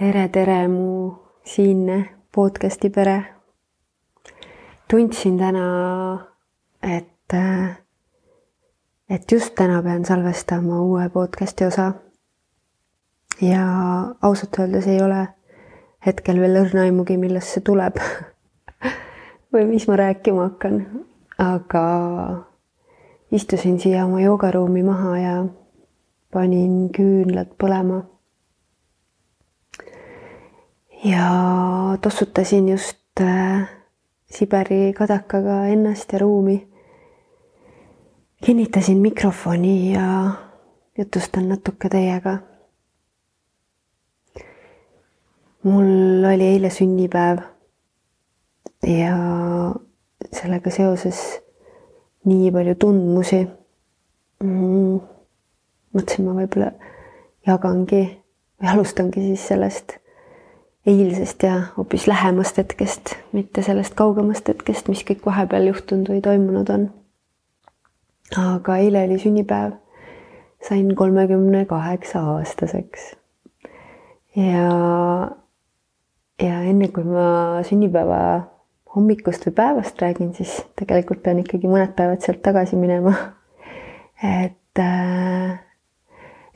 tere, tere, mu siinne podcasti pere. tundsin täna, et, et just täna pean salvestama uue podcasti osa. ja ausalt öeldes ei ole hetkel veel õrna aimugi, millest see tuleb või mis ma rääkima hakkan, aga istusin siia oma joogaruumi maha ja panin küünlad põlema ja tossutasin just äh, Siberi kadakaga ennast ja ruumi. kinnitasin mikrofoni ja jutustan natuke teiega. mul oli eile sünnipäev ja sellega seoses nii palju tundmusi mm,. mõtlesin, ma võib-olla jagangi või alustangi siis sellest eilsest ja hoopis lähemast hetkest, mitte sellest kaugemast hetkest, mis kõik vahepeal juhtunud või toimunud on. aga eile oli sünnipäev. sain kolmekümne kaheksa aastaseks. ja, ja enne kui ma sünnipäeva hommikust või päevast räägin, siis tegelikult pean ikkagi mõned päevad sealt tagasi minema. et äh,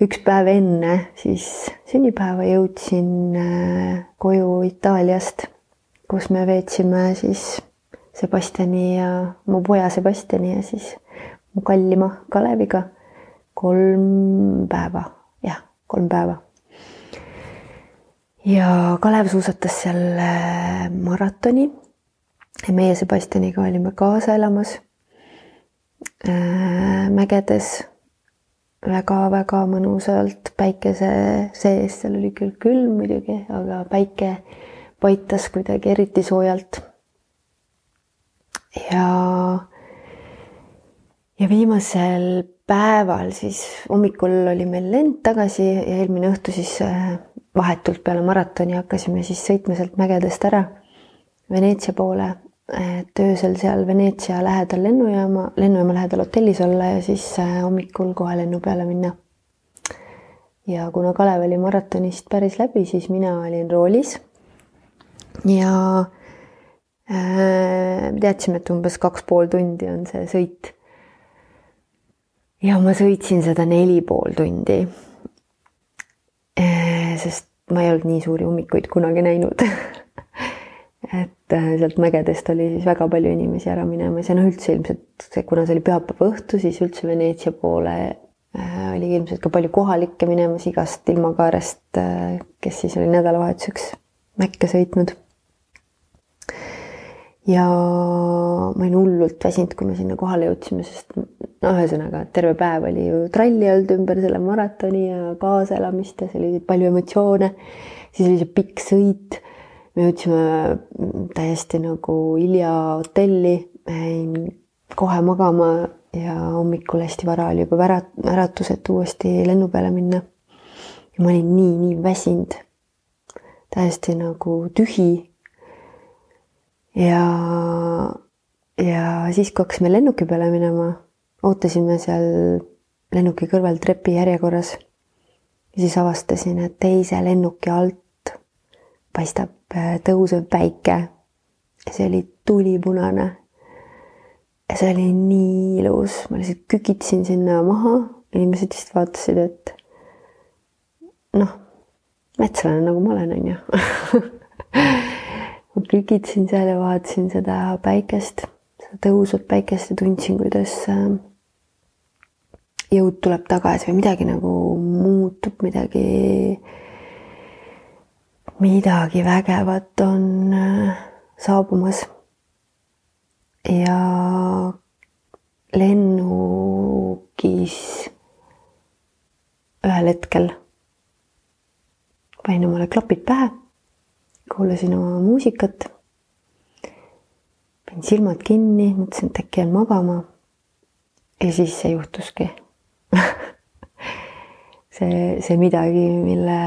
üks päev enne siis sünnipäeva jõudsin äh, koju Itaaliast, kus me veetsime siis Sebastiani ja mu poja Sebastiani ja siis mu kallima Kaleviga kolm päeva, jah, kolm päeva. ja Kalev suusatas seal äh, maratoni. meie Sebastianiga olime kaasa elamas äh, mägedes väga-väga mõnusalt päikese sees, seal oli küll külm muidugi, aga päike paitas kuidagi eriti soojalt. ja, ja viimasel päeval siis hommikul oli meil lend tagasi ja eelmine õhtu siis äh, vahetult peale maratoni hakkasime siis sõitma sealt mägedest ära Veneetsia poole et öösel seal Veneetsia lähedal lennujaama, lennujaama lähedal hotellis olla ja siis äh, hommikul kohe lennu peale minna. ja kuna Kalev oli maratonist päris läbi, siis mina olin roolis. ja äh, teadsime, et umbes kaks pool tundi on see sõit. ja ma sõitsin seda neli pool tundi äh,. sest ma ei olnud nii suuri ummikuid kunagi näinud sealt mägedest oli siis väga palju inimesi ära minemas ja noh, üldse ilmselt see, kuna see oli pühapäeva õhtu, siis üldse Veneetsia poole äh, oli ilmselt ka palju kohalikke minemas igast ilmakaarest, äh, kes siis oli nädalavahetuseks Mäkke sõitnud. ja ma olin hullult väsinud, kui me sinna kohale jõudsime, sest no ühesõnaga, terve päev oli ju tralli olnud ümber selle maratoni ja kaasaelamist ja seal oli palju emotsioone. siis oli see pikk sõit me jõudsime täiesti nagu hilja hotelli, jäin kohe magama ja hommikul hästi vara oli juba värat-, äratus, et uuesti lennu peale minna. ja ma olin nii, nii väsinud, täiesti nagu tühi. ja, ja siis, kui hakkasime lennuki peale minema, ootasime seal lennuki kõrval trepi järjekorras. ja siis avastasin, et teise lennuki alt paistab tõusev päike. see oli tulipunane. see oli nii ilus, ma lihtsalt kükitasin sinna maha, inimesed lihtsalt vaatasid, et noh, metslane nagu ma olen, on ju ma kükitasin seal ja vaatasin seda päikest, seda tõusvat päikest ja tundsin, kuidas äh, jõud tuleb tagasi või midagi nagu muutub, midagi midagi vägevat on äh, saabumas. ja lennukis ühel hetkel panin omale klapid pähe, kuulasin oma muusikat, panin silmad kinni, mõtlesin, et äkki jään magama. ja siis see juhtuski see, see midagi, mille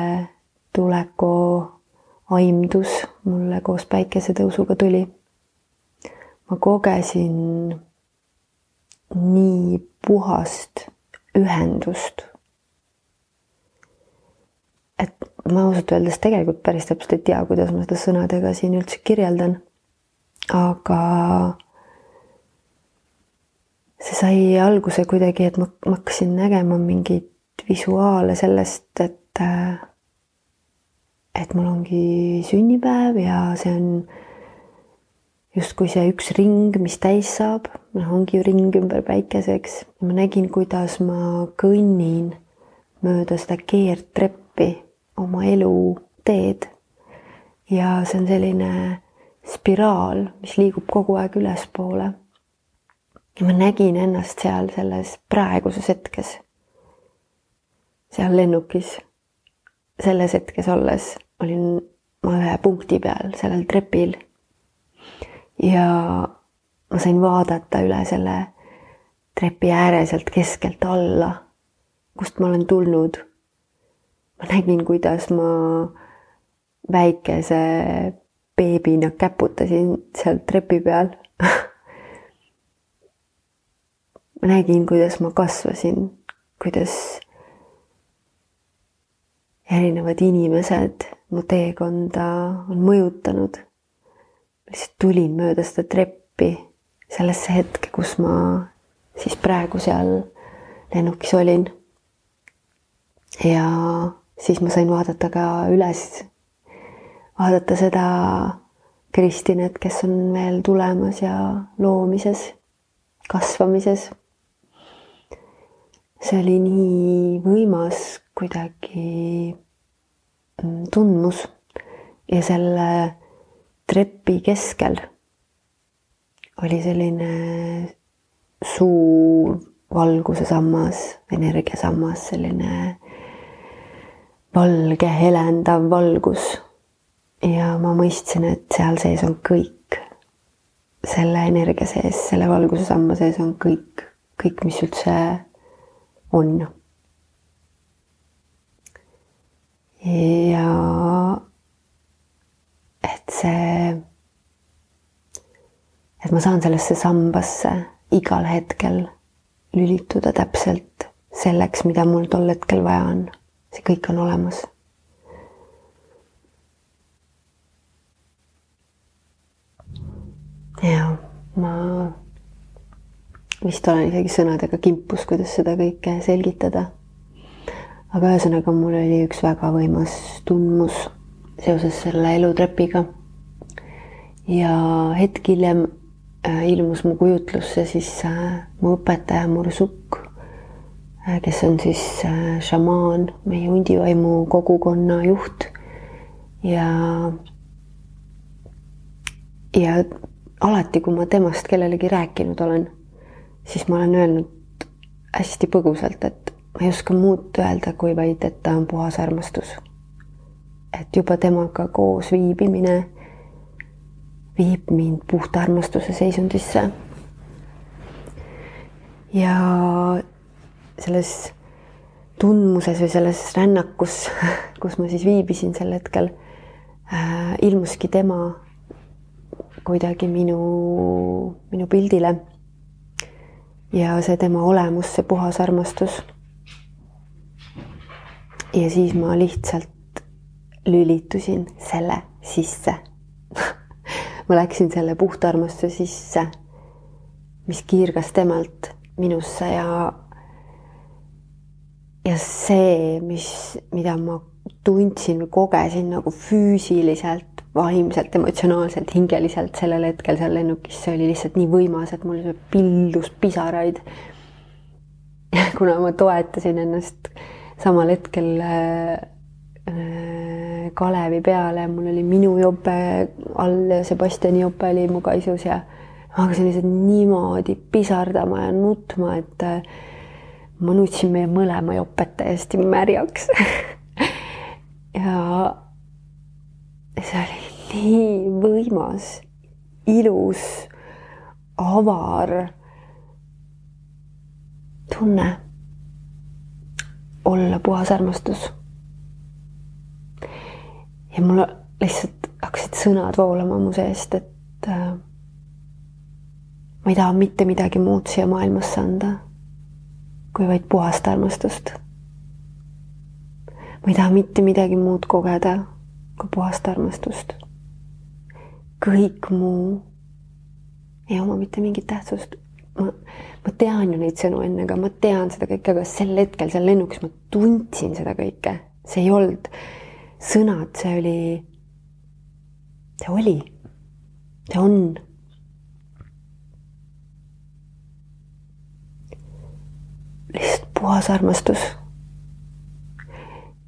tuleku aimdus mulle koos päikesetõusuga tuli. ma kogesin nii puhast ühendust. et ma ausalt öeldes tegelikult päris täpselt ei tea, kuidas ma seda sõnadega siin üldse kirjeldan. aga see sai alguse kuidagi, et ma, ma hakkasin nägema mingeid visuaale sellest, et et mul ongi sünnipäev ja see on justkui see üks ring, mis täis saab, noh, ongi ju ring ümber päikese, eks. ma nägin, kuidas ma kõnnin mööda seda keerdtreppi oma eluteed. ja see on selline spiraal, mis liigub kogu aeg ülespoole. ja ma nägin ennast seal selles praeguses hetkes, seal lennukis. selles hetkes olles olin ma ühe punkti peal, sellel trepil ja ma sain vaadata üle selle trepi ääre sealt keskelt alla, kust ma olen tulnud. ma nägin, kuidas ma väikese beebina käputasin seal trepi peal ma nägin, kuidas ma kasvasin, kuidas erinevad inimesed mu teekonda on mõjutanud lihtsalt tulin mööda seda treppi sellesse hetke, kus ma siis praegu seal lennukis olin. ja siis ma sain vaadata ka üles, vaadata seda Kristinet, kes on veel tulemas ja loomises, kasvamises. see oli nii võimas kuidagi mm, tundmus ja selle trepi keskel oli selline suur valguse sammas, energiasammas, selline valge helendav valgus. ja ma mõistsin, et seal sees on kõik. selle energia sees, selle valguse samma sees on kõik, kõik, mis üldse on. Ja et see, et ma saan sellesse sambasse igal hetkel lülituda täpselt selleks, mida mul tol hetkel vaja on. see kõik on olemas. ja ma vist olen isegi sõnadega kimpus, kuidas seda kõike selgitada. Aga ühesõnaga, mul oli üks väga võimas tundmus seoses selle elutrepiga. ja hetk hiljem äh, ilmus mu kujutlusse siis äh, mu õpetaja Mursuk, äh, kes on siis šamaan, meie hundivaimu kogukonna juht ja ja alati, kui ma temast kellelegi rääkinud olen, siis ma olen öelnud hästi põgusalt, et ma ei oska muud öelda, kui vaid, et ta on puhas armastus et juba temaga koos viibimine viib mind puhta armastuse seisundisse. ja selles tundmuses või selles rännakus, kus ma siis viibisin sel hetkel äh,, ilmuski tema kuidagi minu, minu pildile. ja see tema olemus, see puhas armastus. Ja siis ma lihtsalt lülitusin selle sisse ma läksin selle puhta armastuse sisse, mis kiirgas temalt minusse ja ja see, mis, mida ma tundsin või kogesin nagu füüsiliselt, vaimselt, emotsionaalselt, hingeliselt sellel hetkel seal lennukis, see oli lihtsalt nii võimas, et mul pildus pisaraid. kuna ma toetasin ennast samal hetkel äh, Äh, Kalevi peale, mul oli minu jope all ja Sebastiani jope oli mu kaisus ja ma hakkasin lihtsalt niimoodi pisardama ja nutma, et äh, ma nutsin meie mõlema jopet täiesti märjaks. Ja see oli nii võimas, ilus, avar tunne olla puhas armastus ja mul lihtsalt hakkasid sõnad voolama mu seest, et äh, ma ei taha mitte midagi muud siia maailmasse anda, kui vaid puhast armastust. ma ei taha mitte midagi muud kogeda kui puhast armastust. kõik muu ei oma mitte mingit tähtsust. Ma, ma tean ju neid sõnu enne, aga ma tean seda kõike, aga sel hetkel seal lennukis ma tundsin seda kõike, see ei olnud sõnad, see oli, see oli, see on. Lihtsalt puhas armastus.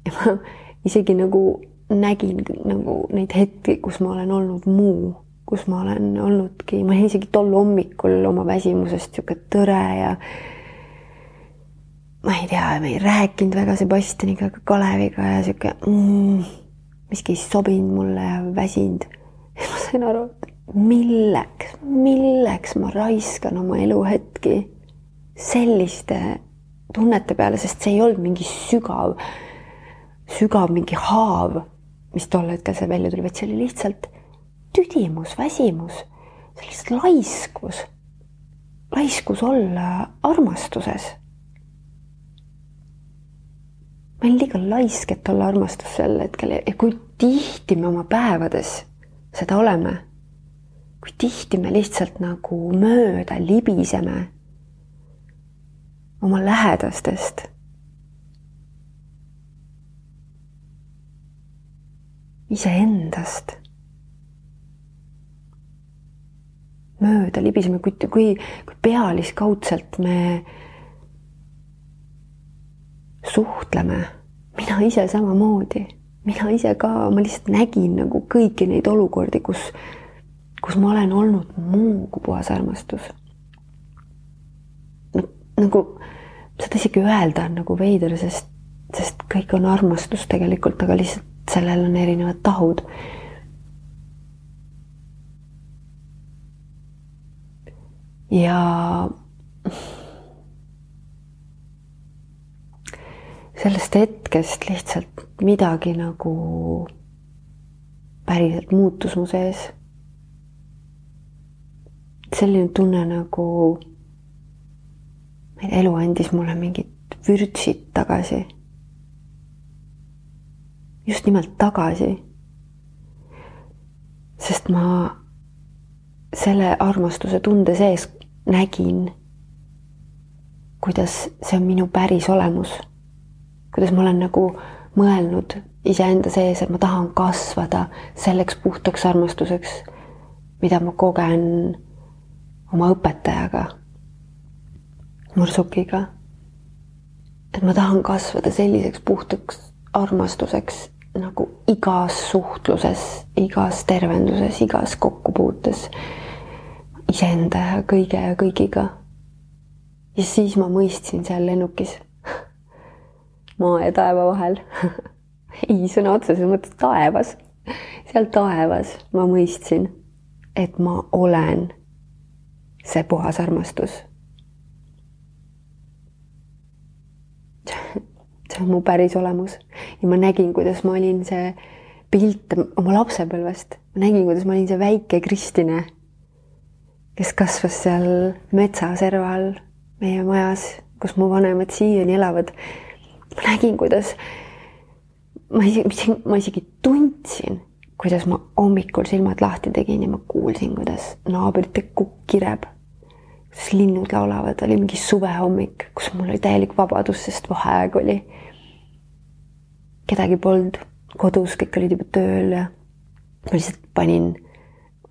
ja ma isegi nagu nägin nagu neid hetki, kus ma olen olnud muu, kus ma olen olnudki, ma olin isegi tol hommikul oma väsimusest sihuke tõre ja ma ei tea, ma ei rääkinud väga Sebastianiga, aga Kaleviga ja sihuke mm, miski ei sobinud mulle ja väsinud. ma sain aru, et milleks, milleks ma raiskan oma eluhetki selliste tunnete peale, sest see ei olnud mingi sügav, sügav mingi haav, mis tol hetkel seal välja tuli, vaid see oli lihtsalt tüdimus, väsimus, lihtsalt laiskus, laiskus olla armastuses. ma olin liiga laisk, et olla armastus sel hetkel ja kui tihti me oma päevades seda oleme, kui tihti me lihtsalt nagu mööda libiseme oma lähedastest. iseendast. Mööda libiseme, kui, kui, kui pealiskaudselt me suhtleme, mina ise samamoodi, mina ise ka, ma lihtsalt nägin nagu kõiki neid olukordi, kus, kus ma olen olnud muu kui puhas armastus. Nagu seda isegi öelda on nagu veider, sest, sest kõik on armastus tegelikult, aga lihtsalt sellel on erinevad tahud. Ja sellest hetkest lihtsalt midagi nagu päriselt muutus mu sees. selline tunne nagu ma ei tea, elu andis mulle mingid vürtsid tagasi. just nimelt tagasi. sest ma selle armastuse tunde sees nägin, kuidas see on minu päris olemus. kuidas ma olen nagu mõelnud iseenda sees, et ma tahan kasvada selleks puhtaks armastuseks, mida ma kogen oma õpetajaga Mursukiga. et ma tahan kasvada selliseks puhtaks armastuseks nagu igas suhtluses, igas tervenduses, igas kokkupuutes iseenda ja kõige ja kõigiga. ja siis ma mõistsin seal lennukis maa ja taeva vahel. Ei, sõna otseses mõttes taevas, seal taevas ma mõistsin, et ma olen see puhas armastus. See on mu päris olemus. Ja ma nägin, kuidas ma olin see pilt oma lapsepõlvest, ma nägin, kuidas ma olin see väike Kristine, kes kasvas seal metsaserva all meie majas, kus mu vanemad siiani elavad. ma nägin, kuidas ma isegi, ma isegi tundsin, kuidas ma hommikul silmad lahti tegin ja ma kuulsin, kuidas naabrite kukk kireb kus linnud laulavad, oli mingi suvehommik, kus mul oli täielik vabadus, sest vaheaeg oli. kedagi polnud kodus, kõik olid juba tööl ja ma lihtsalt panin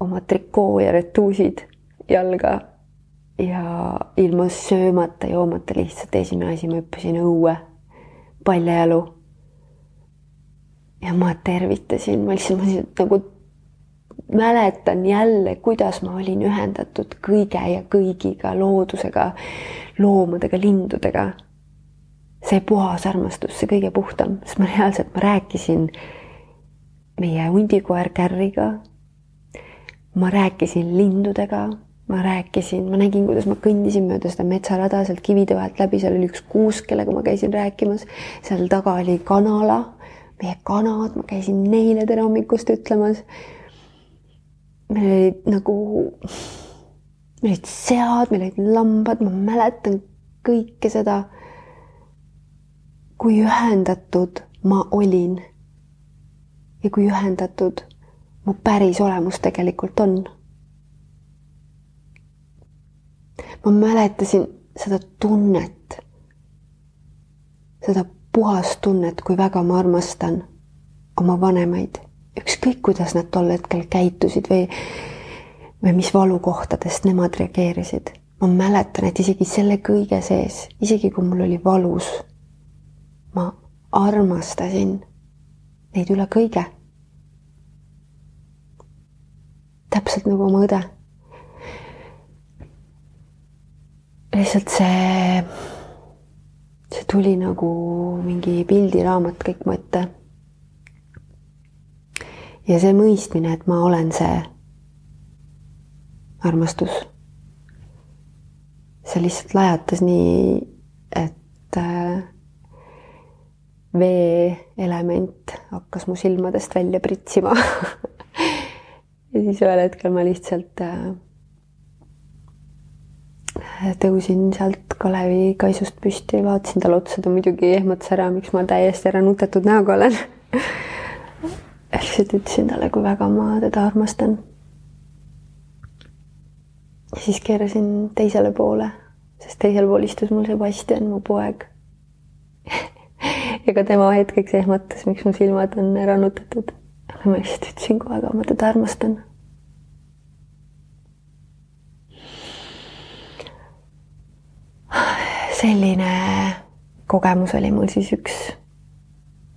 oma trikoo ja retuusid jalga ja ilma söömata, joomata lihtsalt esimene asi, ma hüppasin õue paljajalu. ja ma tervitasin, ma lihtsalt, ma lihtsalt nagu mäletan jälle, kuidas ma olin ühendatud kõige ja kõigiga, loodusega, loomadega, lindudega. see puhas armastus, see kõige puhtam, sest ma reaalselt, ma rääkisin meie hundikoer Kärriga. ma rääkisin lindudega, ma rääkisin, ma nägin, kuidas ma kõndisin mööda seda metsarada sealt kivide vahelt läbi, seal oli üks kuusk, kellega ma käisin rääkimas, seal taga oli kanala, meie kanad, ma käisin neile tere hommikust ütlemas meil olid nagu, meil olid sead, meil olid lambad, ma mäletan kõike seda, kui ühendatud ma olin. ja kui ühendatud mu päris olemus tegelikult on. Ma mäletasin seda tunnet, seda puhast tunnet, kui väga ma armastan oma vanemaid, ükskõik kuidas nad tol hetkel käitusid või, või mis valukohtadest nemad reageerisid. ma mäletan, et isegi selle kõige sees, isegi kui mul oli valus, ma armastasin neid üle kõige. täpselt nagu oma õde. Lihtsalt see, see tuli nagu mingi pildiraamat kõik mu ette ja see mõistmine, et ma olen see armastus. see lihtsalt lajatas nii, et äh, veeelement hakkas mu silmadest välja pritsima ja siis ühel hetkel ma lihtsalt äh, tõusin sealt Kalevi kaisust püsti, vaatasin talle otsa, ta muidugi ehmatas ära, miks ma täiesti ära nutetud näoga olen lihtsalt ütlesin talle, kui väga ma teda armastan. siis keerasin teisele poole, sest teisel pool istus mul Sebastian, mu poeg ka tema hetkeks ehmatas, miks mu silmad on ära nutatud. aga ma lihtsalt ütlesin, kui väga ma teda armastan. Selline kogemus oli mul siis üks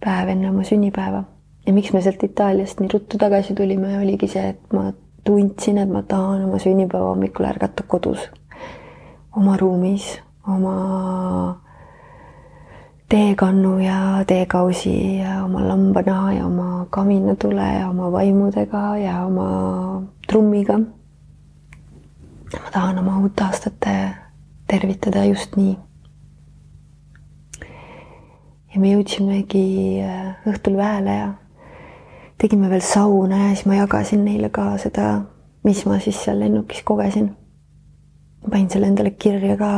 päev enne oma sünnipäeva ja miks me sealt Itaaliast nii ruttu tagasi tulime, oligi see, et ma tundsin, et ma tahan oma sünnipäeva hommikul ärgata kodus, oma ruumis, oma teekannu ja teekausi ja oma lambanaha ja oma kaminatule ja oma vaimudega ja oma trummiga. ma tahan oma uut aastat tervitada just nii. Ja me jõudsimegi äh, õhtul väele ja tegime veel sauna ja siis ma jagasin neile ka seda, mis ma siis seal lennukis kogesin. panin selle endale kirja ka.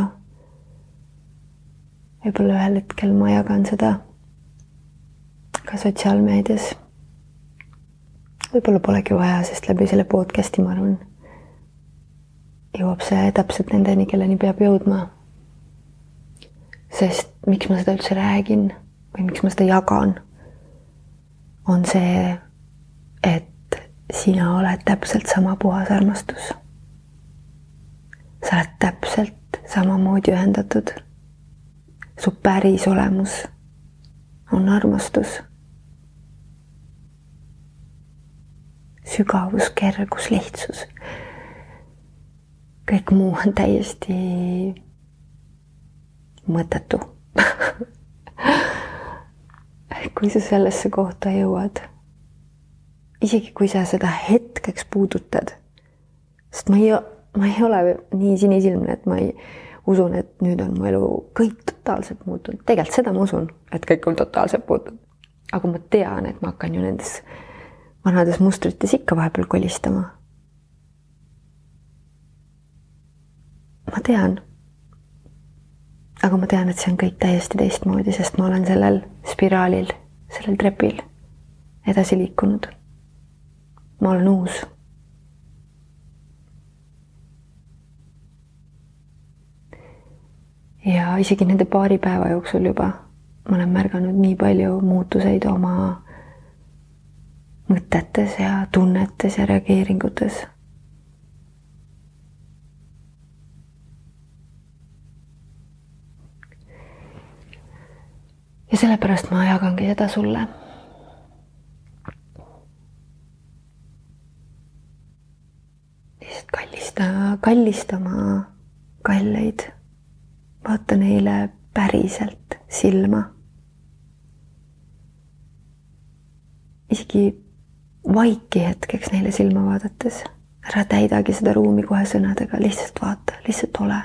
võib-olla ühel hetkel ma jagan seda ka sotsiaalmeedias. võib-olla polegi vaja, sest läbi selle podcast'i ma arvan, jõuab see täpselt nendeni, kelleni peab jõudma. sest miks ma seda üldse räägin või miks ma seda jagan, on see et sina oled täpselt sama puhas armastus. sa oled täpselt samamoodi ühendatud. su päris olemus on armastus. sügavus, kergus, lihtsus. kõik muu on täiesti mõttetu kui sa sellesse kohta jõuad isegi kui sa seda hetkeks puudutad, sest ma ei, ma ei ole nii sinisilmne, et ma ei usun, et nüüd on mu elu kõik totaalselt muutunud, tegelikult seda ma usun, et kõik on totaalselt muutunud. aga ma tean, et ma hakkan ju nendes vanades mustrites ikka vahepeal kolistama. ma tean. Aga ma tean, et see on kõik täiesti teistmoodi, sest ma olen sellel spiraalil, sellel trepil edasi liikunud ma olen uus. ja isegi nende paari päeva jooksul juba ma olen märganud nii palju muutuseid oma mõtetes ja tunnetes ja reageeringutes. Ja sellepärast ma jagangi seda sulle kallista, kallistama kalleid. vaata neile päriselt silma. isegi vaiki hetkeks neile silma vaadates, ära täidagi seda ruumi kohe sõnadega, lihtsalt vaata, lihtsalt ole,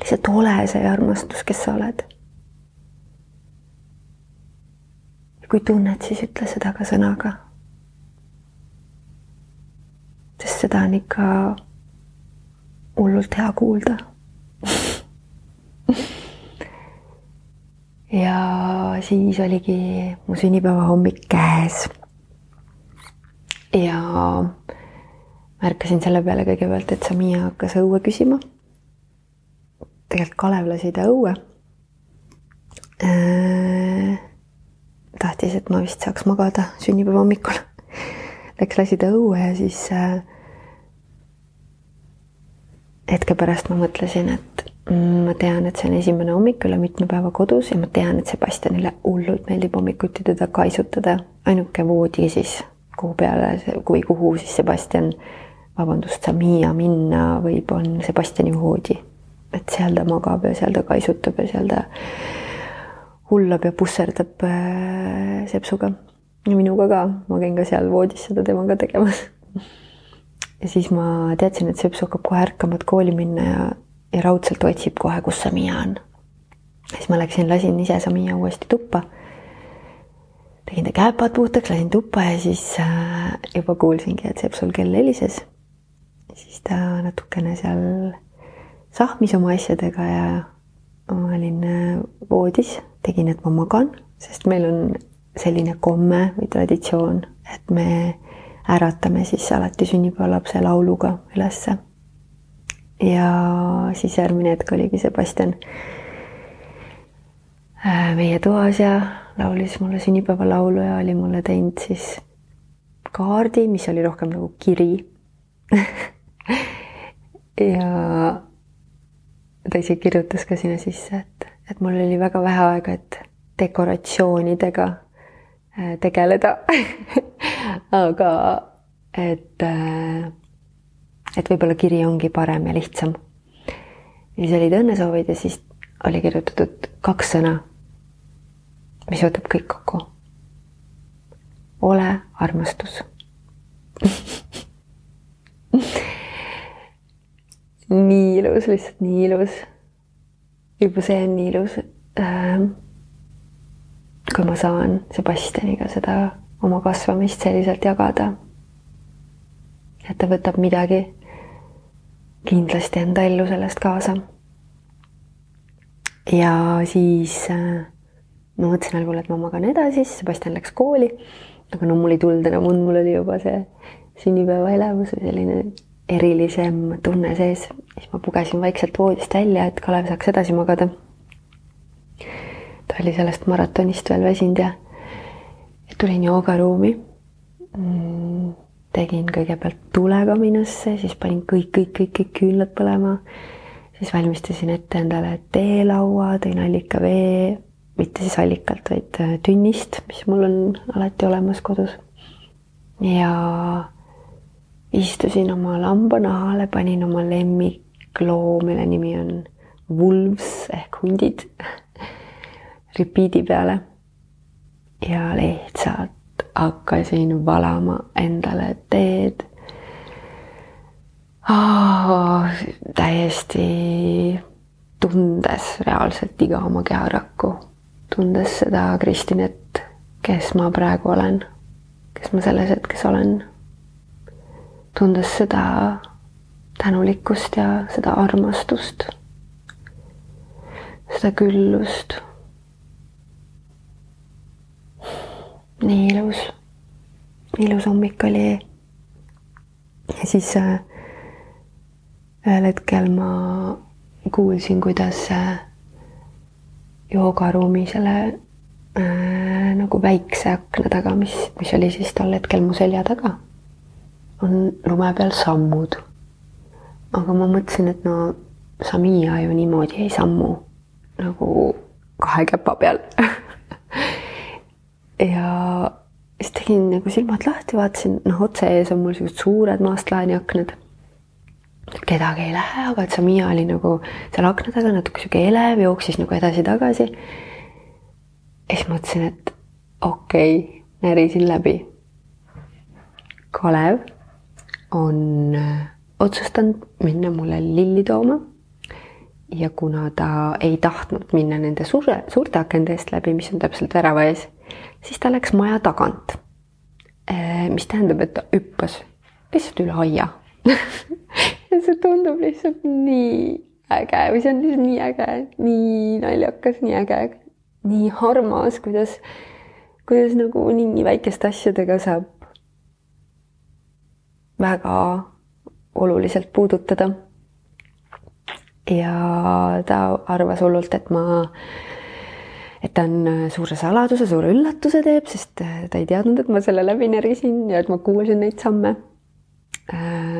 lihtsalt ole see armastus, kes sa oled. ja kui tunned, siis ütle seda ka sõnaga sest seda on ikka hullult hea kuulda ja siis oligi mu sünnipäeva hommik käes. ja märkasin selle peale kõigepealt, et Samia hakkas õue küsima. tegelikult Kalev lasi ta õue äh,. Tahtis, et ma vist saaks magada sünnipäeva hommikul. Läks, lasi ta õue ja siis äh, hetke pärast ma mõtlesin, et mm, ma tean, et see on esimene hommik üle mitme päeva kodus ja ma tean, et Sebastianile hullult meeldib hommikuti teda kaisutada. ainuke voodi siis, kuhu peale või kuhu siis Sebastian vabandust, Samia minna võib, on Sebastiani voodi. et seal ta magab ja seal ta kaisutab ja seal ta hullab ja pusserdab äh, sepsuga. ja minuga ka, ma käin ka seal voodis seda temaga tegemas. ja siis ma teadsin, et seps hakkab kohe ärkama, et kooli minna ja, ja raudselt otsib kohe, kus Samia on. siis ma läksin, lasin ise Samia uuesti tuppa. tegin ta käepad puhtaks, lasin tuppa ja siis äh, juba kuulsingi, et sepsul kell helises siis ta natukene seal sahmis oma asjadega ja ma olin äh, voodis, tegin, et ma magan, sest meil on selline komme või traditsioon, et me äratame siis alati sünnipäevalapse lauluga ülesse. ja siis järgmine hetk oligi Sebastian äh, meie toas ja laulis mulle sünnipäevalaulu ja oli mulle teinud siis kaardi, mis oli rohkem nagu kiri ja ta isegi kirjutas ka sinna sisse, et, et mul oli väga vähe aega, et dekoratsioonidega äh, tegeleda aga et, äh, et võib-olla kiri ongi parem ja lihtsam. ja siis olid õnnesoovid ja siis oli kirjutatud kaks sõna, mis võtab kõik kokku. ole armastus nii ilus, lihtsalt nii ilus. Juba see on nii ilus. Ähm, kui ma saan Sebastianiga seda oma kasvamist selliselt jagada. et ta võtab midagi kindlasti enda ellu sellest kaasa. ja siis äh, ma mõtlesin algul, et ma magan edasi, siis Sebastian läks kooli. aga no mul ei tulnud enam und, mul oli juba see sünnipäeva elavus või selline erilisem tunne sees, siis ma pugesin vaikselt voodist välja, et Kalev saaks edasi magada. ta oli sellest maratonist veel väsinud ja tulin joogaruumi. Mm, tegin kõigepealt tule kaminasse, siis panin kõik, kõik, kõik, kõik küünlad põlema. siis valmistasin ette endale teelaua, tõin allikavee, mitte siis allikalt, vaid äh, tünnist, mis mul on alati olemas kodus. ja istusin oma lambanahale, panin oma lemmikloo, mille nimi on Wolves ehk hundid repeat'i peale. ja lihtsalt hakkasin valama endale teed oh,. täiesti tundes reaalselt iga oma keharakku, tundes seda Kristinet, kes ma praegu olen, kes ma selles hetkes olen tundes seda tänulikkust ja seda armastust, seda küllust. nii ilus, ilus hommik oli. ja siis ühel hetkel ma kuulsin, kuidas äh, joogaruumi selle äh, nagu väikse akna taga, mis, mis oli siis tol hetkel mu selja taga on lume peal sammud. aga ma mõtlesin, et no Samia ju niimoodi ei sammu nagu kahe käpa peal ja siis tegin nagu silmad lahti, vaatasin, noh, otse ees on mul siuksed suured maastlaani aknad. kedagi ei lähe, aga et Samia oli nagu seal akna taga natuke sihuke elev, jooksis nagu edasi-tagasi. ja siis mõtlesin, et okei okay,, närisin läbi. Kalev on äh, otsustanud minna mulle lilli tooma. ja kuna ta ei tahtnud minna nende suure, suurte akende eest läbi, mis on täpselt värava ees, siis ta läks maja tagant. Äh, mis tähendab, et ta hüppas lihtsalt üle aia ja see tundub lihtsalt nii äge või see on lihtsalt nii äge, nii naljakas, nii äge. nii armas, kuidas, kuidas nagu nii väikeste asjadega saab väga oluliselt puudutada. ja ta arvas hullult, et ma, et ta on suure saladuse, suure üllatuse teeb, sest ta ei teadnud, et ma selle läbi närisin ja et ma kuulasin neid samme äh,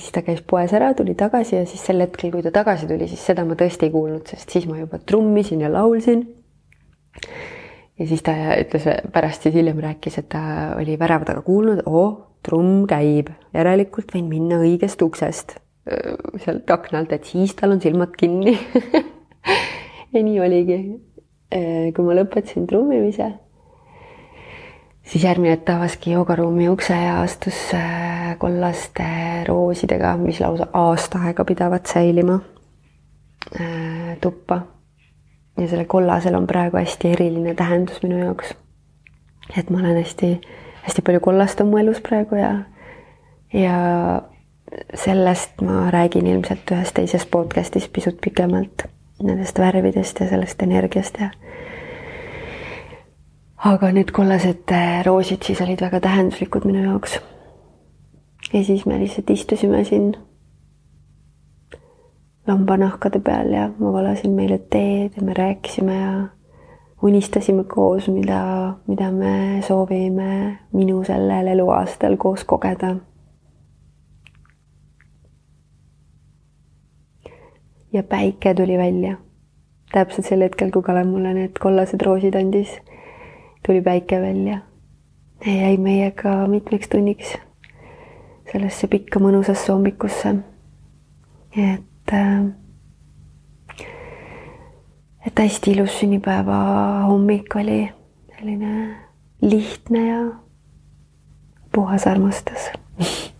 siis ta käis poes ära, tuli tagasi ja siis sel hetkel, kui ta tagasi tuli, siis seda ma tõesti ei kuulnud, sest siis ma juba trummisin ja laulsin ja siis ta ütles pärast siis hiljem rääkis, et ta oli värava taga kuulnud, oo, trumm käib, järelikult võin minna õigest uksest sealt aknalt, et siis tal on silmad kinni ja nii oligi. kui ma lõpetasin trummimise, siis järgmine hetk avaski joogaruumi ukse ja astus kollaste roosidega, mis lausa aasta aega pidavat säilima tuppa ja sellel kollasel on praegu hästi eriline tähendus minu jaoks. et ma olen hästi, hästi palju kollast on mu elus praegu ja, ja sellest ma räägin ilmselt ühes teises podcast'is pisut pikemalt, nendest värvidest ja sellest energiast ja aga need kollased roosid siis olid väga tähenduslikud minu jaoks. ja siis me lihtsalt istusime siin lambanahkade peal ja ma valasin meile teed ja me rääkisime ja unistasime koos, mida, mida me soovime minu sellel eluaastal koos kogeda. ja päike tuli välja. täpselt sel hetkel, kui Kalev mulle need kollased roosid andis, tuli päike välja. ja jäi meiega mitmeks tunniks sellesse pikka mõnusasse hommikusse. et et, et hästi ilus sünnipäeva hommik oli selline lihtne ja puhas armastus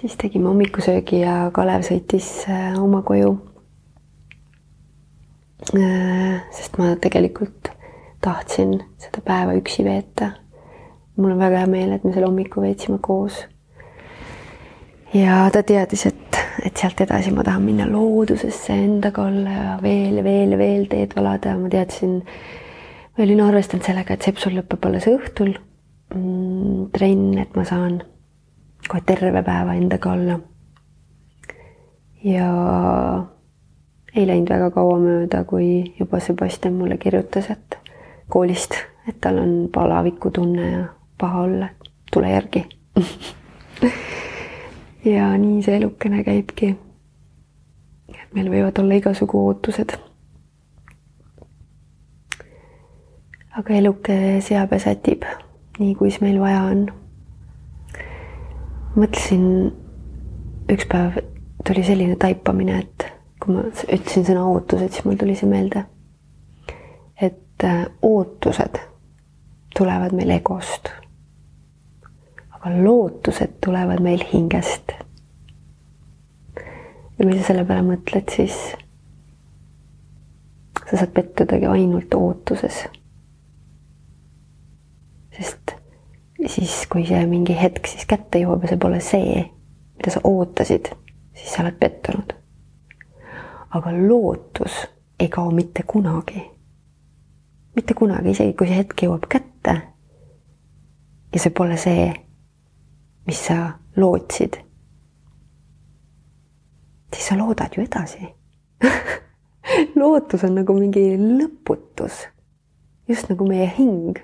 siis tegime hommikusöögi ja Kalev sõitis äh, oma koju. Äh, sest ma tegelikult tahtsin seda päeva üksi veeta. mul on väga hea meel, et me selle hommiku veetsime koos ja ta teadis, et, et sealt edasi ma tahan minna loodusesse endaga olla ja veel ja veel ja veel teed valada. Ma teadsin, ma olin arvestanud sellega, et sepsul lõpeb alles õhtul. Mm, trenn, et ma saan kohe terve päeva endaga olla. ja ei läinud väga kaua mööda, kui juba Sebastian mulle kirjutas, et koolist, et tal on palavikutunne ja paha olla, tule järgi ja nii see elukene käibki. et meil võivad olla igasugu ootused. aga eluke seab ja sätib nii, kuis meil vaja on. mõtlesin, üks päev tuli selline taipamine, et kui ma ütlesin sõna ootused, siis mul tuli see meelde. et äh, ootused tulevad meil egost aga lootused tulevad meil hingest. ja kui sa selle peale mõtled, siis sa saad pettudagi ainult ootuses. sest siis, kui see mingi hetk siis kätte jõuab ja see pole see, mida sa ootasid, siis sa oled pettunud. aga lootus ei kao mitte kunagi. mitte kunagi, isegi kui see hetk jõuab kätte ja see pole see, mis sa lootsid, siis sa loodad ju edasi lootus on nagu mingi lõputus, just nagu meie hing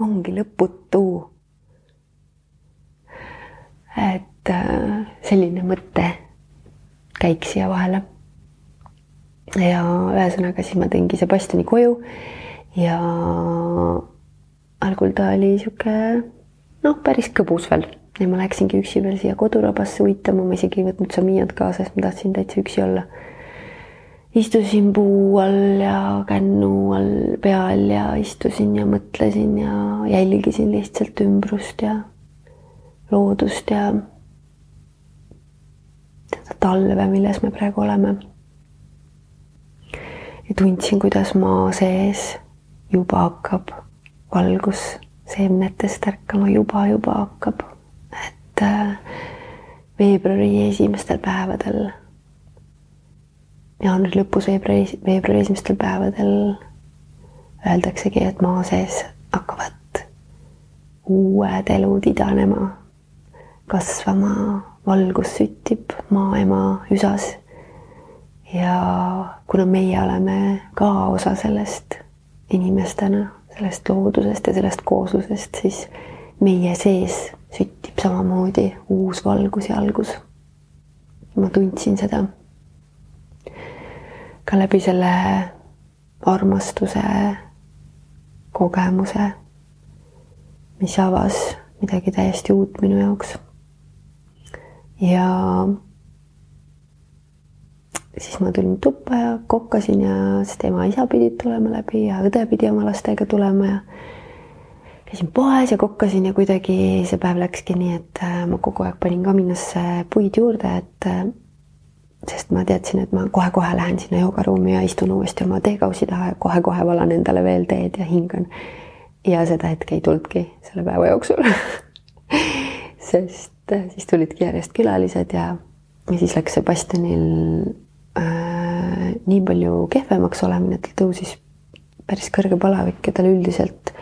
ongi lõputu. et äh, selline mõte käik siia vahele. ja ühesõnaga siis ma tõingi Sebastiani koju ja algul ta oli sihuke noh, päris kõbus veel ja ma läksingi üksi veel siia kodurabasse uitama, ma isegi ei võtnud Samiat kaasa, sest ma tahtsin täitsa üksi olla. istusin puu all ja kännu all peal ja istusin ja mõtlesin ja jälgisin lihtsalt ümbrust ja loodust ja seda talve, milles me praegu oleme. ja tundsin, kuidas maa sees juba hakkab valgus seemnetest ärkama juba, juba hakkab. et äh, veebruari esimestel päevadel jaanuari lõpus, veebruari, veebruari esimestel päevadel öeldaksegi, et maa sees hakkavad uued elud idanema, kasvama, valgus süttib maaema üsas. ja kuna meie oleme ka osa sellest inimestena, sellest loodusest ja sellest kooslusest, siis meie sees süttib samamoodi uus valgus ja algus. ma tundsin seda ka läbi selle armastuse kogemuse, mis avas midagi täiesti uut minu jaoks. ja siis ma tulin tuppa ja kokkasin ja sest ema-isa pidid tulema läbi ja õde pidi oma lastega tulema ja käisin poes ja kokkasin ja kuidagi see päev läkski nii, et äh, ma kogu aeg panin kaminasse puid juurde, et äh, sest ma teadsin, et ma kohe-kohe lähen sinna joogaruumi ja istun uuesti oma teekausi taha ja kohe-kohe valan endale veel teed ja hingan. ja seda hetke ei tulnudki selle päeva jooksul sest äh, siis tulidki järjest külalised ja, ja siis läks Sebastianil äh, nii palju kehvemaks olemine, et tal tõusis päris kõrge palavik ja tal üldiselt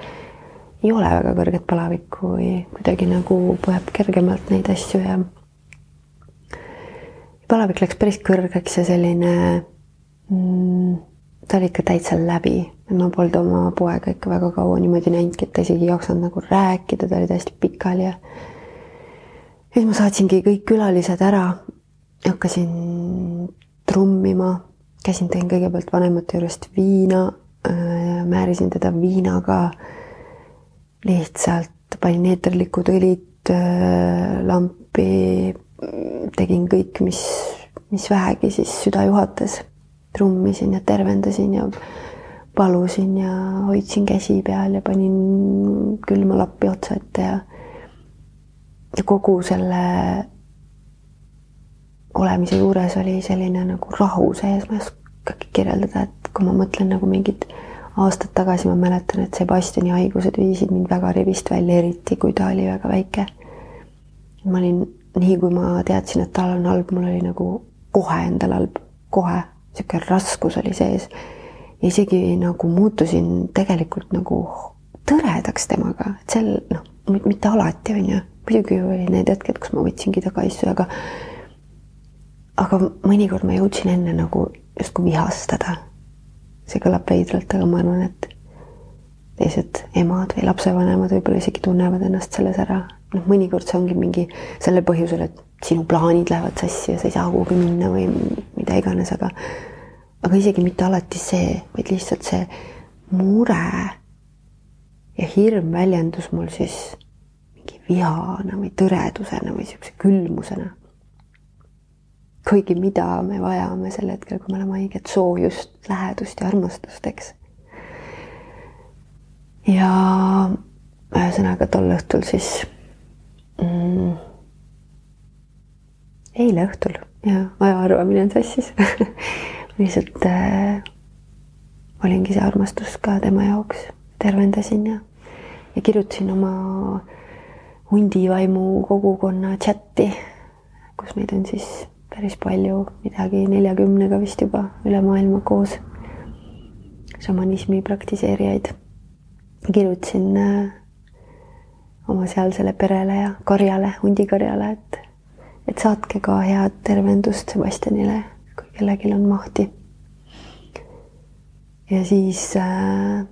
ei ole väga kõrget palavikku või kuidagi nagu põeb kergemalt neid asju ja palavik läks päris kõrgeks ja selline mm, ta oli ikka täitsa läbi. ma polnud oma poega ikka väga kaua niimoodi näinudki, et ta isegi ei jaksanud nagu rääkida, ta oli täiesti pikali ja siis ma saatsingi kõik külalised ära, hakkasin trummima, käisin, tõin kõigepealt vanemate juurest viina, äh, määrisin teda viinaga, lihtsalt panin eeterlikud õlid äh, lampi tegin kõik, mis, mis vähegi siis süda juhatas. trummisin ja tervendasin ja palusin ja hoidsin käsi peal ja panin külma lappi otsa ette ja ja kogu selle olemise juures oli selline nagu rahu sees, ma ei oskagi kirjeldada, et kui ma mõtlen nagu mingid aastad tagasi, ma mäletan, et Sebastiani haigused viisid mind väga rivist välja, eriti kui ta oli väga väike. ma olin nii kui ma teadsin, et tal on halb, mul oli nagu kohe endal halb, kohe niisugune raskus oli sees. isegi nagu muutusin tegelikult nagu tõredaks temaga, et seal noh, mitte alati on ju, muidugi oli need hetked, kus ma võtsingi taga issu, aga aga mõnikord ma jõudsin enne nagu justkui vihastada. see kõlab veidralt, aga ma arvan, et teised emad või lapsevanemad võib-olla isegi tunnevad ennast selles ära noh, mõnikord see ongi mingi sellel põhjusel, et sinu plaanid lähevad sassi ja sa ei saa kuhugi minna või mida iganes, aga aga isegi mitte alati see, vaid lihtsalt see mure ja hirm väljendus mul siis mingi vihana või tõredusena või niisuguse külmusena. Kuigi mida me vajame sel hetkel, kui me oleme haiged, soojust, lähedust ja armastust, eks. ja ühesõnaga tol õhtul siis mm,? eile õhtul ja aja arvamine on sassis lihtsalt äh, olingi see armastus ka tema jaoks, tervendasin ja, ja kirjutasin oma hundivaimu kogukonna chati, kus meid on siis päris palju, midagi neljakümnega vist juba üle maailma koos, šamanismi praktiseerijaid. kirjutasin äh, oma sealsele perele ja karjale, hundikarjale, et, et saatke ka head tervendust Sebastianile, kui kellelgi on mahti. ja siis äh,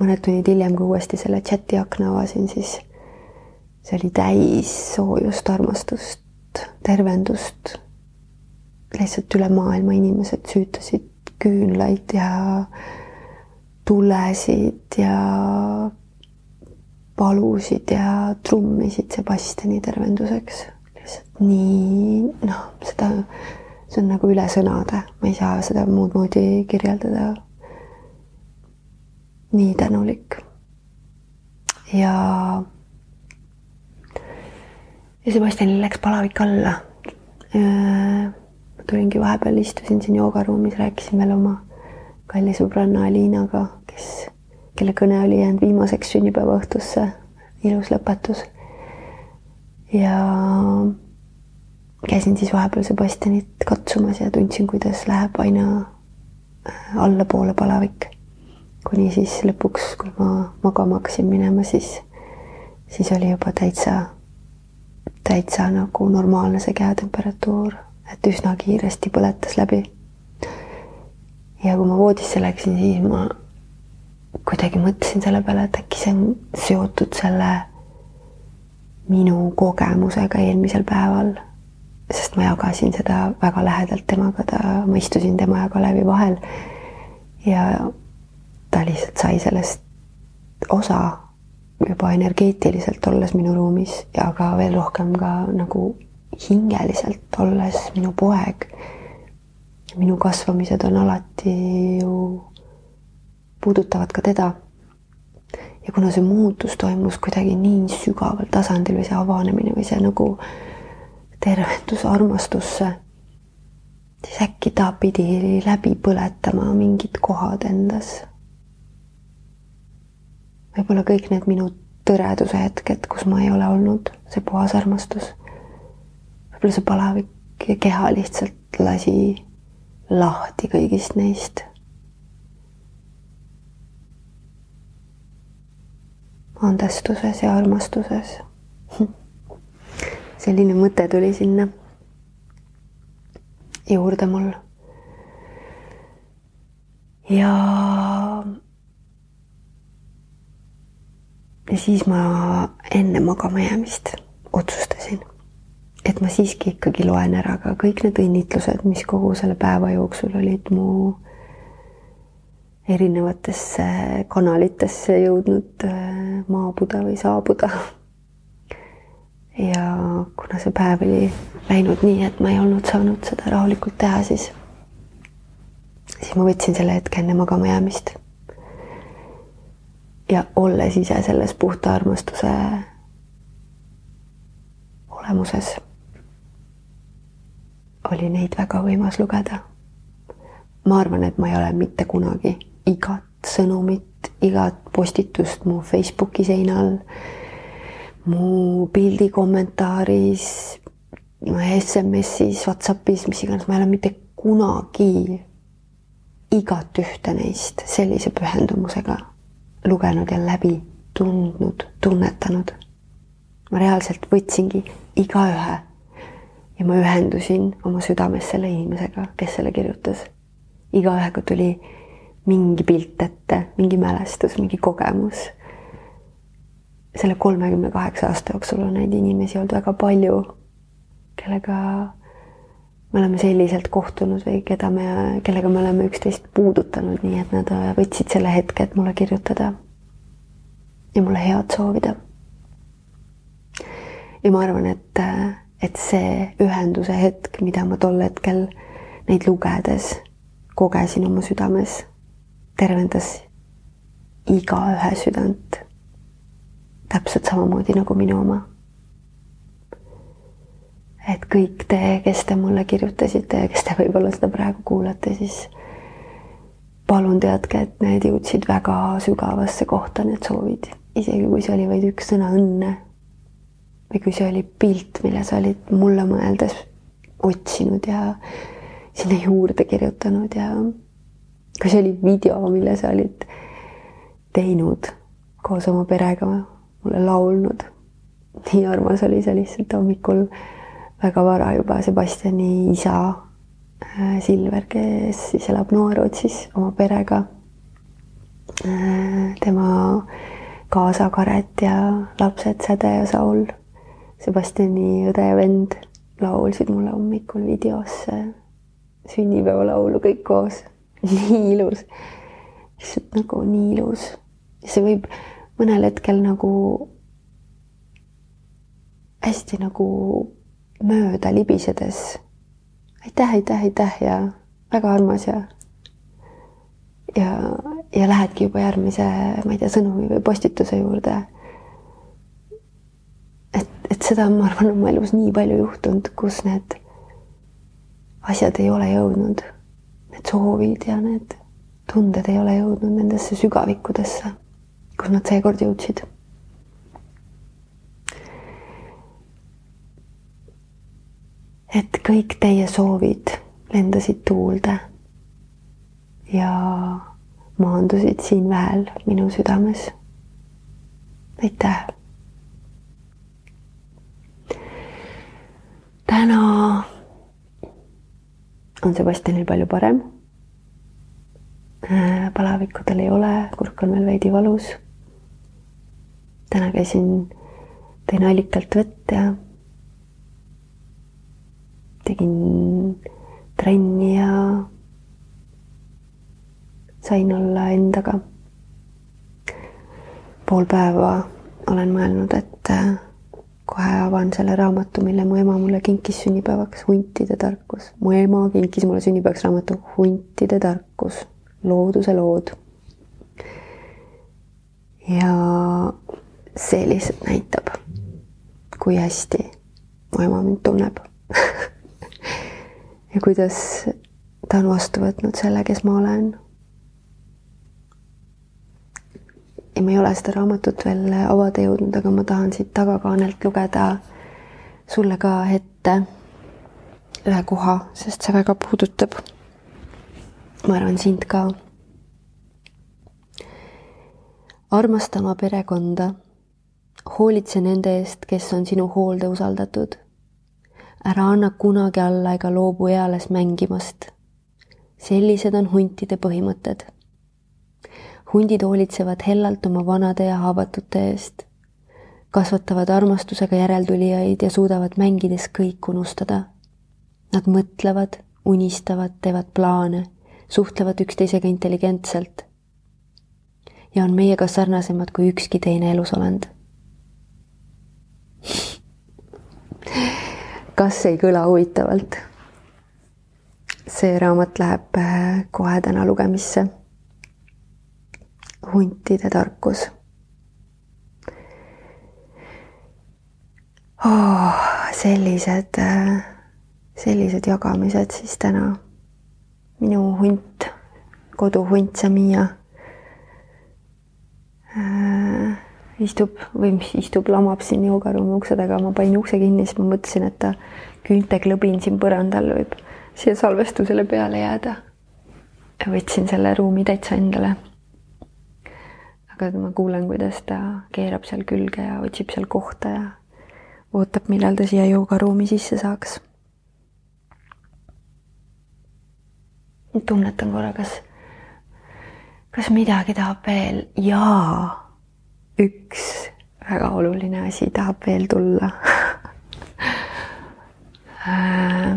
mõned tunnid hiljem, kui uuesti selle chati akna avasin, siis see oli täis soojust, armastust, tervendust. lihtsalt üle maailma inimesed süütasid küünlaid ja tulesid ja palusid ja trummisid Sebastiani tervenduseks. lihtsalt nii, noh, seda, see on nagu üle sõnade, ma ei saa seda muud moodi kirjeldada. nii tänulik. ja, ja Sebastianil läks palavik alla. ma tulingi vahepeal, istusin siin joogaruumis, rääkisin veel oma kalli sõbranna Aliinaga, kes kelle kõne oli jäänud viimaseks sünnipäeva õhtusse. ilus lõpetus. ja käisin siis vahepeal Sebastianit katsumas ja tundsin, kuidas läheb aina allapoole palavik. kuni siis lõpuks, kui ma magama hakkasin minema, siis, siis oli juba täitsa, täitsa nagu normaalne see kehatemperatuur, et üsna kiiresti põletas läbi. ja kui ma voodisse läksin, siis ma kuidagi mõtlesin selle peale, et äkki see on seotud selle minu kogemusega eelmisel päeval sest ma jagasin seda väga lähedalt temaga, ta, ma istusin tema ja Kalevi vahel. ja ta lihtsalt sai sellest osa juba energeetiliselt olles minu ruumis ja ka veel rohkem ka nagu hingeliselt olles minu poeg. minu kasvamised on alati ju, puudutavad ka teda. ja kuna see muutus toimus kuidagi nii sügaval tasandil või see avanemine või see nagu tervendus armastusse, siis äkki ta pidi läbi põletama mingid kohad endas. Võib-olla kõik need minu tõreduse hetked, kus ma ei ole olnud, see puhas armastus. võib-olla see palavik ja keha lihtsalt lasi lahti kõigist neist. andestuses ja armastuses selline mõte tuli sinna juurde mul. ja, ja siis ma enne magama jäämist otsustasin, et ma siiski ikkagi loen ära ka kõik need õnnitlused, mis kogu selle päeva jooksul olid mu erinevatesse kanalitesse jõudnud äh, maabuda või saabuda ja kuna see päev oli läinud nii, et ma ei olnud saanud seda rahulikult teha, siis, siis ma võtsin selle hetke enne magama jäämist. Ja olles ise selles puhta armastuse olemuses, oli neid väga võimas lugeda. ma arvan, et ma ei ole mitte kunagi igat sõnumit, igat postitust mu Facebooki seina all mu pildi kommentaaris, SMS-is, Whatsappis, mis iganes, ma ei ole mitte kunagi igat ühte neist sellise pühendumusega lugenud ja läbi tundnud, tunnetanud. ma reaalselt võtsingi igaühe ja ma ühendusin oma südames selle inimesega, kes selle kirjutas. igaühega tuli mingi pilt ette, mingi mälestus, mingi kogemus selle kolmekümne kaheksa aasta jooksul on neid inimesi olnud väga palju, kellega me oleme selliselt kohtunud või keda me, kellega me oleme üksteist puudutanud, nii et nad võtsid selle hetke, et mulle kirjutada ja mulle head soovida. ja ma arvan, et, et see ühenduse hetk, mida ma tol hetkel neid lugedes kogesin oma südames, tervendas igaühe südant täpselt samamoodi nagu minu oma. Et kõik te, kes te mulle kirjutasite ja kes te võib-olla seda praegu kuulate, siis palun teadke, et need jõudsid väga sügavasse kohta, need soovid, isegi kui see oli vaid üks sõna õnne. või kui see oli pilt, mille sa olid mulle mõeldes otsinud ja sinna juurde kirjutanud ja kui see oli video, mille sa olid teinud koos oma perega mulle laulnud. nii armas oli see lihtsalt hommikul väga vara juba Sebastiani isa äh, Silver, kes siis elab Noa-Rootsis oma perega. Äh, tema kaasa Karet ja lapsed Säde ja Saul, Sebastiani õde ja vend laulsid mulle hommikul videos sünnipäevalaulu kõik koos. nii ilus, lihtsalt nagu nii ilus. see võib mõnel hetkel nagu hästi nagu mööda libisedes. aitäh, aitäh, aitäh ja väga armas ja ja, ja lähedki juba järgmise, ma ei tea, sõnumi või postituse juurde. et, et seda on, ma arvan, oma elus nii palju juhtunud, kus need asjad ei ole jõudnud, need soovid ja need tunded ei ole jõudnud nendesse sügavikudesse kus nad seekord jõudsid. Et kõik teie soovid lendasid tuulde ja maandusid siin väel minu südames. aitäh. täna on Sebastianil palju parem. Äh, palavikku tal ei ole, kurk on veel veidi valus. täna käisin, tõin allikalt vett ja tegin trenni ja sain olla endaga. pool päeva olen mõelnud, et äh, kohe avan selle raamatu, mille mu ema mulle kinkis sünnipäevaks, Huntide tarkus. mu ema kinkis mulle sünnipäevaks raamatu Huntide tarkus, looduse lood. ja see lihtsalt näitab, kui hästi mu ema mind tunneb ja kuidas ta on vastu võtnud selle, kes ma olen ja ma ei ole seda raamatut veel avada jõudnud, aga ma tahan siit tagakaanelt lugeda sulle ka ette ühe koha, sest see väga puudutab. ma arvan sind ka. armasta oma perekonda. hoolitse nende eest, kes on sinu hoolde usaldatud. Ära anna kunagi alla ega loobu eales mängimast. sellised on huntide põhimõtted hundid hoolitsevad hellalt oma vanade ja haavatute eest, kasvatavad armastusega järeltulijaid ja suudavad mängides kõik unustada. Nad mõtlevad, unistavad, teevad plaane, suhtlevad üksteisega intelligentselt ja on meiega sarnasemad kui ükski teine elusolend. Kas ei kõla huvitavalt? see raamat läheb äh, kohe täna lugemisse huntide tarkus oh,. sellised, sellised jagamised siis täna. minu hunt, koduhunt Samia äh, istub või mis istub, lamab siin joogaruumi ukse taga, ma panin ukse kinni, siis ma mõtlesin, et ta küünteklõbin siin põrandal võib siia salvestusele peale jääda. võtsin selle ruumi täitsa endale aga ma kuulen, kuidas ta keerab seal külge ja otsib seal kohta ja ootab, millal ta siia joogaruumi sisse saaks. tunnetan korra, kas, kas midagi tahab veel? jaa, üks väga oluline asi tahab veel tulla. Äh,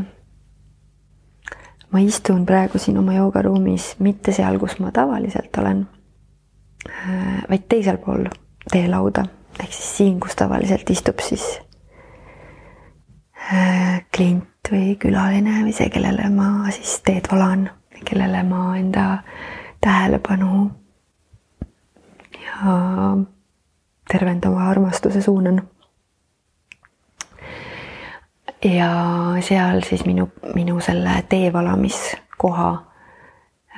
ma istun praegu siin oma joogaruumis, mitte seal, kus ma tavaliselt olen Äh, vaid teisel pool teelauda ehk siis siin, kus tavaliselt istub siis äh, klient või külaline või see, kellele ma siis teed valan, kellele ma enda tähelepanu ja tervendava armastuse suunan. ja seal siis minu, minu selle teevalamiskoha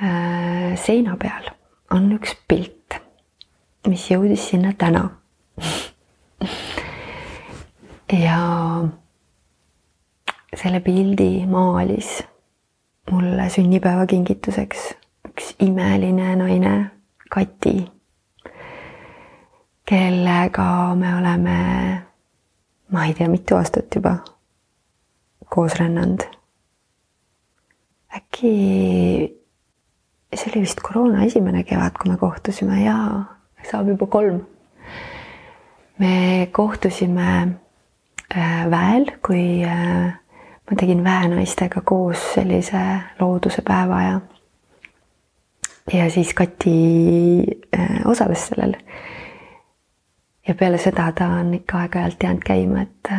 äh, seina peal on üks pilt mis jõudis sinna täna. ja selle pildi maalis mulle sünnipäevakingituseks üks imeline naine, Kati, kellega me oleme, ma ei tea, mitu aastat juba koos rännanud. äkki see oli vist koroona esimene kevad, kui me kohtusime ja saab juba kolm. me kohtusime äh, väel, kui äh, ma tegin väenaistega koos sellise looduse päeva ja ja siis Kati äh, osales sellel. Ja peale seda ta on ikka aeg-ajalt jäänud käima, et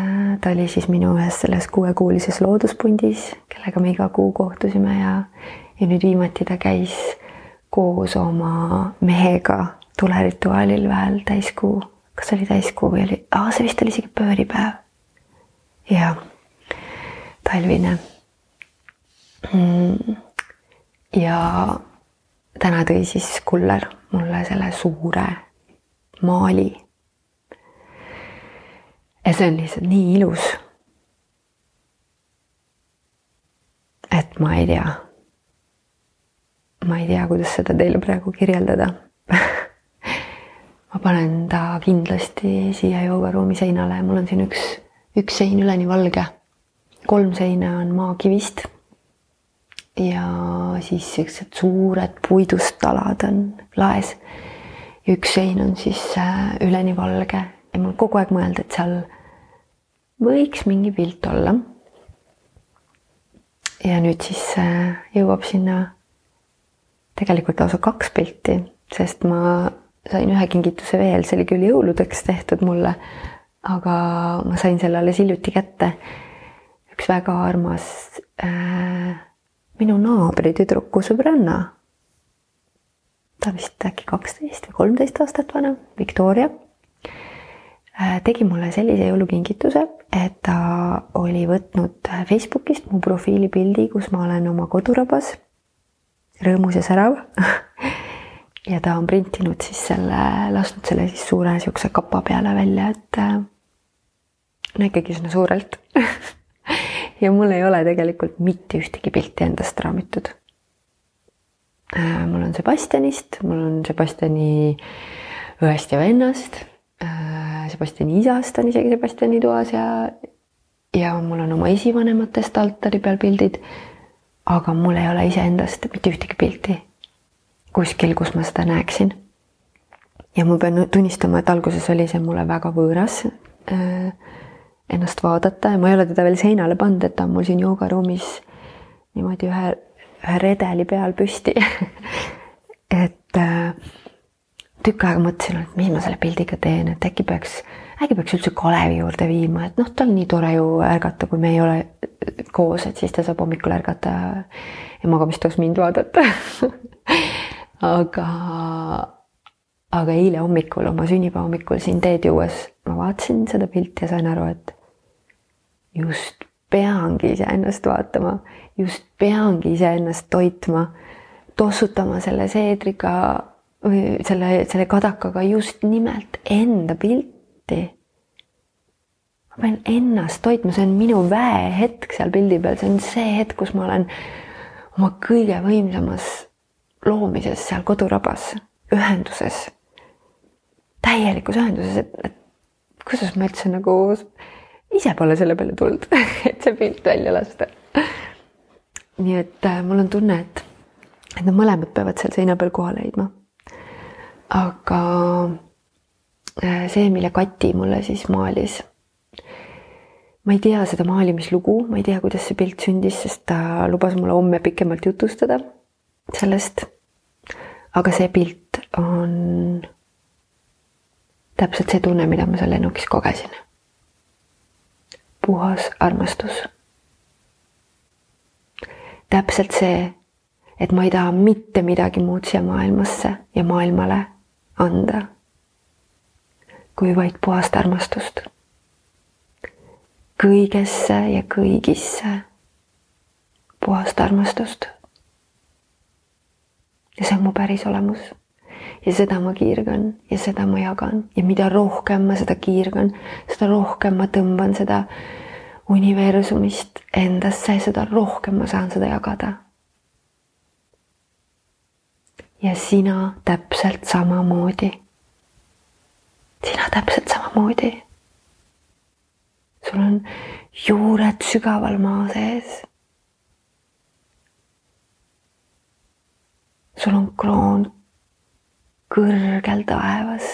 ta oli siis minu ühes selles kuuekuulises looduspundis, kellega me iga kuu kohtusime ja, ja nüüd viimati ta käis koos oma mehega tulerituaalil väel täiskuu, kas oli täiskuu või oli, aa, see vist oli isegi pööripäev. ja talvine mm.. ja täna tõi siis kuller mulle selle suure maali. Ja see on lihtsalt nii ilus. ma ei tea. ma ei tea, kuidas seda teile praegu kirjeldada ma panen ta kindlasti siia joogaruumi seinale, mul on siin üks, üks sein üleni valge. kolm seina on maakivist. ja siis siuksed suured puidust talad on laes. üks sein on siis äh, üleni valge ja mul kogu aeg mõelda, et seal võiks mingi pilt olla. ja nüüd siis äh, jõuab sinna tegelikult lausa kaks pilti, sest ma sain ühe kingituse veel, see oli küll jõuludeks tehtud mulle, aga ma sain selle alles hiljuti kätte. üks väga armas äh, minu naabri tüdruku sõbranna. ta vist äkki kaksteist või kolmteist aastat vana, Victoria. Tegi mulle sellise jõulukingituse, et ta oli võtnud Facebookist mu profiilipildi, kus ma olen oma kodurabas rõõmus ja särav. Ja ta on printinud siis selle, lasknud selle siis suure niisuguse kapa peale välja, et äh, no ikkagi üsna suurelt. Ja mul ei ole tegelikult mitte ühtegi pilti endast raamitud. Äh, mul on Sebastianist, mul on Sebastiani õest ja vennast, äh, Sebastiani isast on isegi Sebastiani toas ja, ja mul on oma esivanematest altari peal pildid. aga mul ei ole iseendast mitte ühtegi pilti kuskil, kus ma seda näeksin. ja ma pean tunnistama, et alguses oli see mulle väga võõras äh, ennast vaadata ja ma ei ole teda veel seinale pannud, et ta on mul siin joogaruumis niimoodi ühe, ühe redeli peal püsti et äh, tükk aega mõtlesin, et mis ma selle pildiga teen, et äkki peaks, äkki peaks üldse Kalevi juurde viima, et noh, tal nii tore ju ärgata, kui me ei ole koos, et siis ta saab hommikul ärgata ja magamistoas mind vaadata. Aga, aga eile hommikul, oma sünnipäeva hommikul siin teed juues ma vaatasin seda pilti ja sain aru, et just peangi iseennast vaatama, just peangi iseennast toitma, tossutama selle seedriga või selle, selle kadakaga just nimelt enda pilti. ma pean ennast toitma, see on minu väehetk seal pildi peal, see on see hetk, kus ma olen oma kõige võimsamas loomises seal kodurabas, ühenduses, täielikus ühenduses, et, et kuidas ma üldse nagu ise pole selle peale tulnud et see pilt välja lasta. nii et äh, mul on tunne, et, et nad mõlemad peavad seal seina peal kohale leidma. Aga äh, see, mille Kati mulle siis maalis, ma ei tea seda maalimislugu, ma ei tea, kuidas see pilt sündis, sest ta lubas mulle homme pikemalt jutustada sellest. aga see pilt on täpselt see tunne, mida ma seal lennukis kogesin. puhas armastus. täpselt see, et ma ei taha mitte midagi muud siia maailmasse ja maailmale anda, kui vaid puhast armastust. kõigesse ja kõigisse puhast armastust ja see on mu päris olemus. ja seda ma kiirgan ja seda ma jagan ja mida rohkem ma seda kiirgan, seda rohkem ma tõmban seda universumist endasse, seda rohkem ma saan seda jagada. Ja sina täpselt samamoodi. sina täpselt samamoodi. sul on juured sügaval maa sees sul on kroon kõrgel taevas,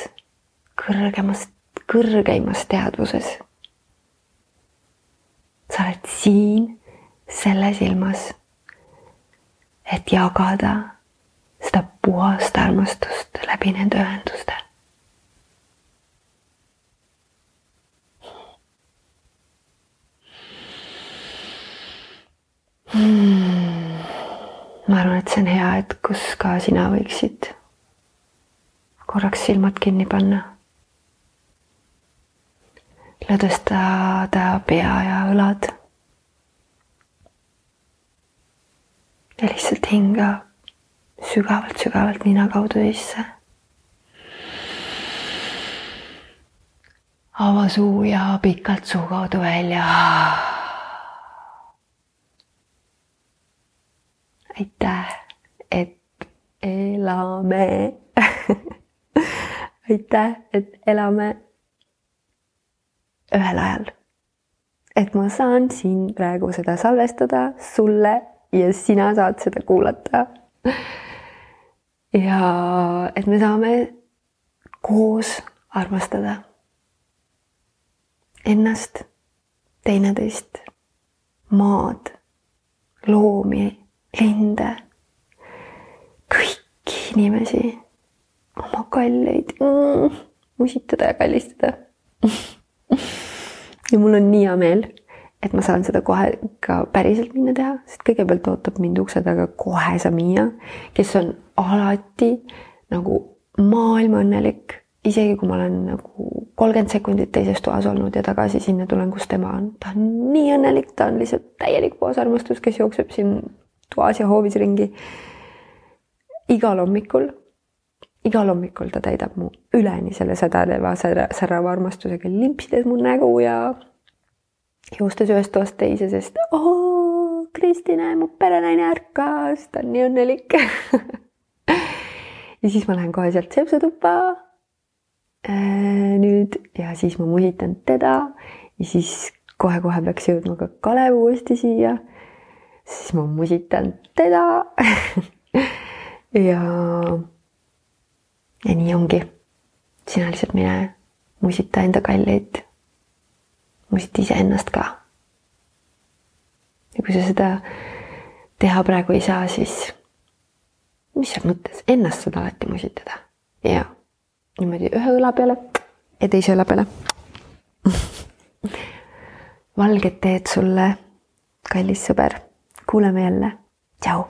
kõrgemas, kõrgeimas teadvuses. sa oled siin selles ilmas, et jagada puhast armastust läbi nende ühenduste. Hmm ma arvan, et see on hea hetk, kus ka sina võiksid korraks silmad kinni panna. lõdvestada pea ja õlad. ja lihtsalt hinga sügavalt-sügavalt nina kaudu sisse. ava suu ja pikalt suu kaudu välja aitäh, et elame aitäh, et elame ühel ajal. et ma saan siin praegu seda salvestada sulle ja sina saad seda kuulata. ja et me saame koos armastada ennast, teineteist, maad, loomi, linde, kõiki inimesi, oma kalleid mm, musitada ja kallistada. Ja mul on nii hea meel, et ma saan seda kohe ka päriselt minna teha, sest kõigepealt ootab mind ukse taga kohe Samia, kes on alati nagu maailma õnnelik isegi kui ma olen nagu kolmkümmend sekundit teises toas olnud ja tagasi sinna tulen, kus tema on, ta on nii õnnelik, ta on lihtsalt täielik poosarmastus, kes jookseb siin toas ja hoovis ringi. igal hommikul, igal hommikul ta täidab mu üleni selle sädaleva särava armastusega, limpsides mu nägu ja toast teise, sest oo, Kristine, mu perenaine ärkas, ta on nii õnnelik ja siis ma lähen kohe sealt sepsutuppa Äh, nüüd ja siis ma musitan teda ja siis kohe-kohe peaks jõudma ka Kalev uuesti siia. siis ma musitan teda ja, ja nii ongi. sina lihtsalt mine musita enda kalleid. Musita iseennast ka. ja kui sa seda teha praegu ei saa, siis mis seal mõttes, ennast saad alati musitada ja niimoodi ühe õla peale ja teise õla peale valget teed sulle, kallis sõber. kuuleme jälle. tšau